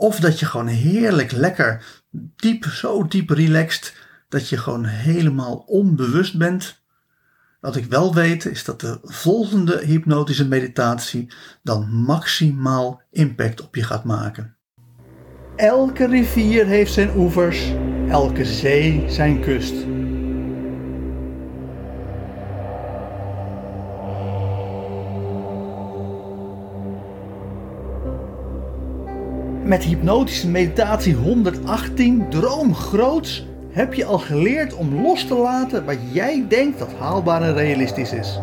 of dat je gewoon heerlijk lekker diep, zo diep relaxed, dat je gewoon helemaal onbewust bent. Wat ik wel weet is dat de volgende hypnotische meditatie dan maximaal impact op je gaat maken. Elke rivier heeft zijn oevers, elke zee zijn kust. Met hypnotische meditatie 118 Droom Groots heb je al geleerd om los te laten wat jij denkt dat haalbaar en realistisch is.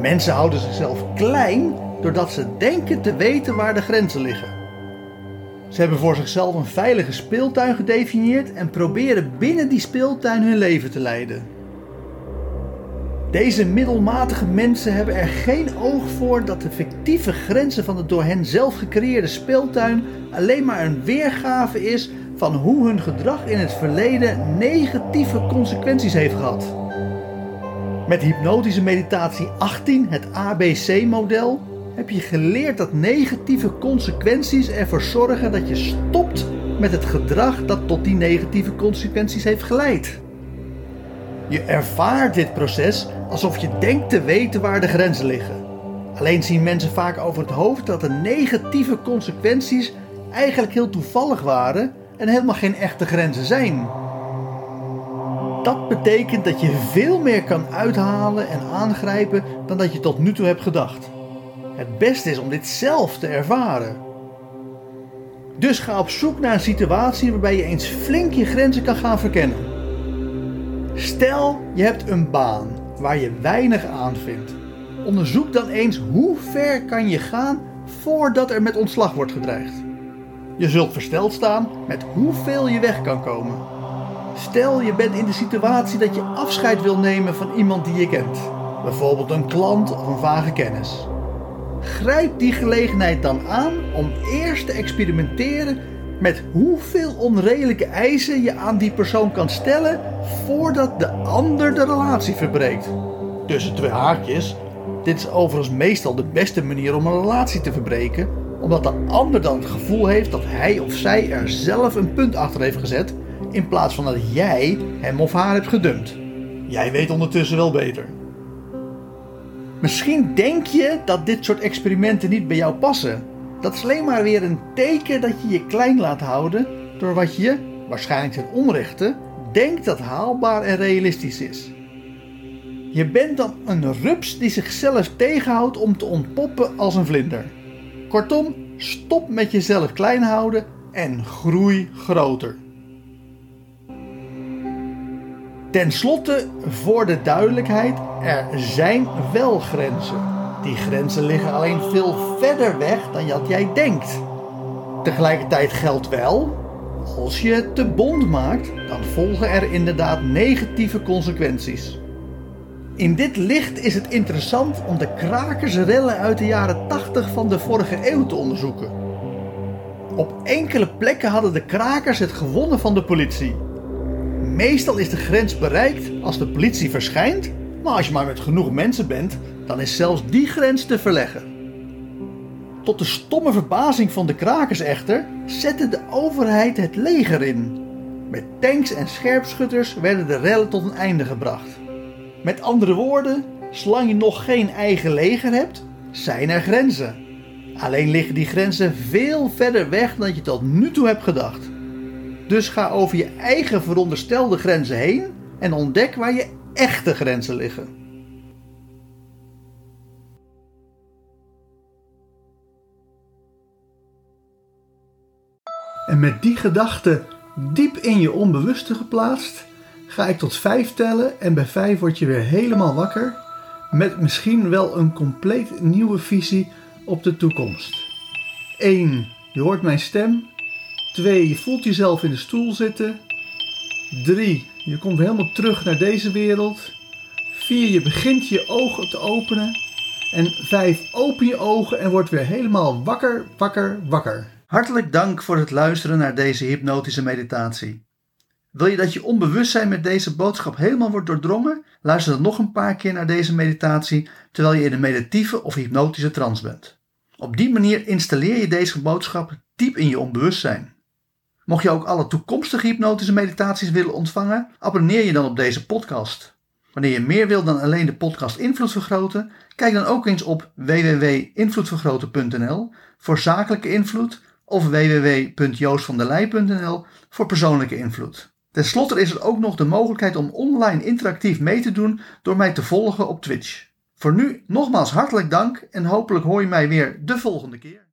Mensen houden zichzelf klein doordat ze denken te weten waar de grenzen liggen. Ze hebben voor zichzelf een veilige speeltuin gedefinieerd en proberen binnen die speeltuin hun leven te leiden. Deze middelmatige mensen hebben er geen oog voor dat de fictieve grenzen van de door hen zelf gecreëerde speeltuin alleen maar een weergave is van hoe hun gedrag in het verleden negatieve consequenties heeft gehad. Met hypnotische meditatie 18, het ABC-model, heb je geleerd dat negatieve consequenties ervoor zorgen dat je stopt met het gedrag dat tot die negatieve consequenties heeft geleid. Je ervaart dit proces alsof je denkt te weten waar de grenzen liggen. Alleen zien mensen vaak over het hoofd dat de negatieve consequenties eigenlijk heel toevallig waren en helemaal geen echte grenzen zijn. Dat betekent dat je veel meer kan uithalen en aangrijpen dan dat je tot nu toe hebt gedacht. Het beste is om dit zelf te ervaren. Dus ga op zoek naar een situatie waarbij je eens flink je grenzen kan gaan verkennen. Stel je hebt een baan waar je weinig aan vindt. Onderzoek dan eens hoe ver kan je gaan voordat er met ontslag wordt gedreigd. Je zult versteld staan met hoeveel je weg kan komen. Stel je bent in de situatie dat je afscheid wil nemen van iemand die je kent, bijvoorbeeld een klant of een vage kennis. Grijp die gelegenheid dan aan om eerst te experimenteren met hoeveel onredelijke eisen je aan die persoon kan stellen voordat de ander de relatie verbreekt. Tussen twee haakjes, dit is overigens meestal de beste manier om een relatie te verbreken, omdat de ander dan het gevoel heeft dat hij of zij er zelf een punt achter heeft gezet, in plaats van dat jij hem of haar hebt gedumpt. Jij weet ondertussen wel beter. Misschien denk je dat dit soort experimenten niet bij jou passen. Dat is alleen maar weer een teken dat je je klein laat houden door wat je, waarschijnlijk ten onrechte, denkt dat haalbaar en realistisch is. Je bent dan een rups die zichzelf tegenhoudt om te ontpoppen als een vlinder. Kortom, stop met jezelf klein houden en groei groter. Ten slotte, voor de duidelijkheid, er zijn wel grenzen. Die grenzen liggen alleen veel verder weg dan dat jij denkt. Tegelijkertijd geldt wel, als je het te bond maakt, dan volgen er inderdaad negatieve consequenties. In dit licht is het interessant om de krakersrellen uit de jaren 80 van de vorige eeuw te onderzoeken. Op enkele plekken hadden de krakers het gewonnen van de politie. Meestal is de grens bereikt als de politie verschijnt, maar als je maar met genoeg mensen bent, dan is zelfs die grens te verleggen. Tot de stomme verbazing van de krakers echter zette de overheid het leger in. Met tanks en scherpschutters werden de rellen tot een einde gebracht. Met andere woorden, zolang je nog geen eigen leger hebt, zijn er grenzen. Alleen liggen die grenzen veel verder weg dan je tot nu toe hebt gedacht. Dus ga over je eigen veronderstelde grenzen heen en ontdek waar je echte grenzen liggen. En met die gedachte diep in je onbewuste geplaatst, ga ik tot vijf tellen en bij vijf word je weer helemaal wakker met misschien wel een compleet nieuwe visie op de toekomst. 1. Je hoort mijn stem. 2. Je voelt jezelf in de stoel zitten. 3. Je komt helemaal terug naar deze wereld. 4. Je begint je ogen te openen. En 5. Open je ogen en word weer helemaal wakker, wakker, wakker. Hartelijk dank voor het luisteren naar deze hypnotische meditatie. Wil je dat je onbewustzijn met deze boodschap helemaal wordt doordrongen? Luister dan nog een paar keer naar deze meditatie terwijl je in een meditieve of hypnotische trance bent. Op die manier installeer je deze boodschap diep in je onbewustzijn. Mocht je ook alle toekomstige hypnotische meditaties willen ontvangen, abonneer je dan op deze podcast. Wanneer je meer wil dan alleen de podcast Invloed Vergroten, kijk dan ook eens op www.invloedvergroten.nl voor zakelijke invloed of www.joosvandelij.nl voor persoonlijke invloed. Ten slotte is er ook nog de mogelijkheid om online interactief mee te doen door mij te volgen op Twitch. Voor nu nogmaals hartelijk dank en hopelijk hoor je mij weer de volgende keer.